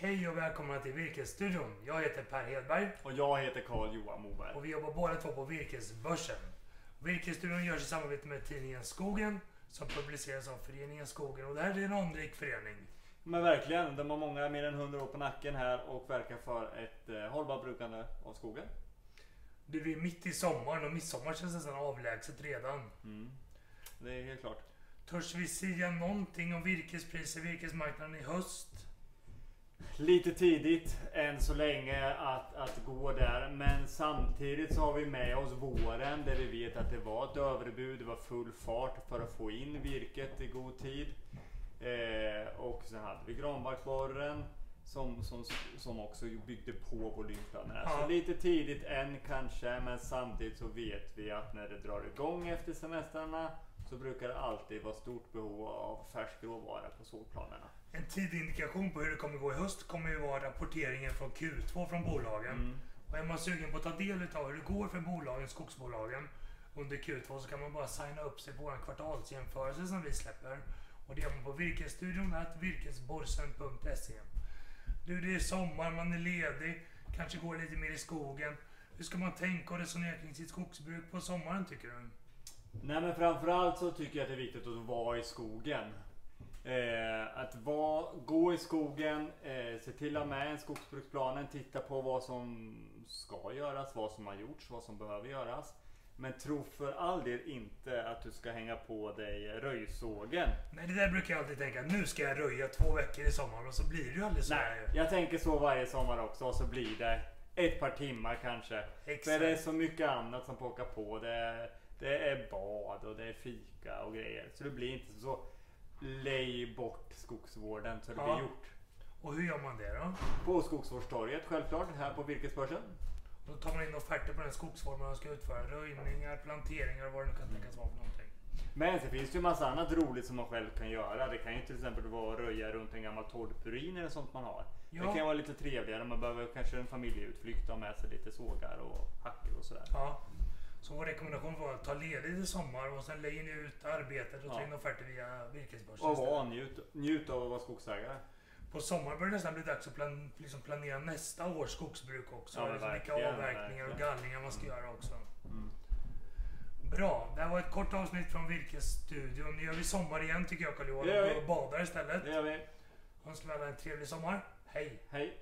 Hej och välkomna till Virkesstudion. Jag heter Per Hedberg Och jag heter Carl Johan Moberg. och vi jobbar båda två på Virkesbörsen. Virkesstudion görs i samarbete med tidningen Skogen som publiceras av föreningen Skogen och det här är en anrik förening. Men verkligen, de har många mer än 100 år på nacken här och verkar för ett eh, hållbart brukande av skogen. Du, vi är mitt i sommaren och midsommar känns nästan avlägset redan. Mm. Det är helt klart. Törs vi säga någonting om virkespriser, virkesmarknaden i höst? Lite tidigt än så länge att, att gå där. Men samtidigt så har vi med oss våren där vi vet att det var ett överbud. Det var full fart för att få in virket i god tid. Eh, och sen hade vi granbarkborren som, som, som också byggde på volymplanerna. Ja. Så lite tidigt än kanske men samtidigt så vet vi att när det drar igång efter semestrarna så brukar det alltid vara stort behov av färsk råvara på sågplanerna. En tidig indikation på hur det kommer gå i höst kommer ju vara rapporteringen från Q2 från bolagen. Mm. Och är man sugen på att ta del av hur det går för bolagen, skogsbolagen under Q2 så kan man bara signa upp sig på vår kvartalsjämförelse som vi släpper. Och det gör man på virkesstudion virkesborsen.se. Du, det är sommar, man är ledig, kanske går lite mer i skogen. Hur ska man tänka och resonera kring sitt skogsbruk på sommaren tycker du? Nej men framförallt så tycker jag att det är viktigt att vara i skogen. Eh, att vara, gå i skogen, eh, se till att ha med en skogsbruksplanen, titta på vad som ska göras, vad som har gjorts, vad som behöver göras. Men tro för all del inte att du ska hänga på dig röjsågen. Nej, det där brukar jag alltid tänka. Nu ska jag röja två veckor i sommar och så blir det ju aldrig så. Nej, jag tänker så varje sommar också och så blir det ett par timmar kanske. Exakt. För det är så mycket annat som pockar på. Det det är bad och det är fika och grejer. Så det blir inte så lej bort skogsvården så det Ja. blir gjort. Och hur gör man det då? På Skogsvårdstorget självklart, här på Virkesbörsen. Då tar man in offerter på den skogsformen man ska utföra. Röjningar, planteringar och vad det nu kan tänkas vara för någonting. Men så finns det ju massa annat roligt som man själv kan göra. Det kan ju till exempel vara att röja runt en gammal torrpurin eller sånt man har. Ja. Det kan vara lite trevligare. Man behöver kanske en familjeutflykt och ha med sig lite sågar och hackor och sådär. Ja. Så vår rekommendation var att ta ledigt i sommar och sen lägger ni ut arbetet och Ja. in offerter via virkesbörsen. Och vara njut, njut av att vara skogsägare. På sommaren börjar det nästan bli dags att plan, liksom planera nästa års skogsbruk också. Ja, liksom vilka avverkningar och gallringar man ska göra också. Mm. Bra, det här var ett kort avsnitt från Virkesstudion. Nu gör vi sommar igen tycker jag Carl-Johan. Vi. går och badar istället. Det gör vi. Önskar vi alla en trevlig sommar. Hej! Hej!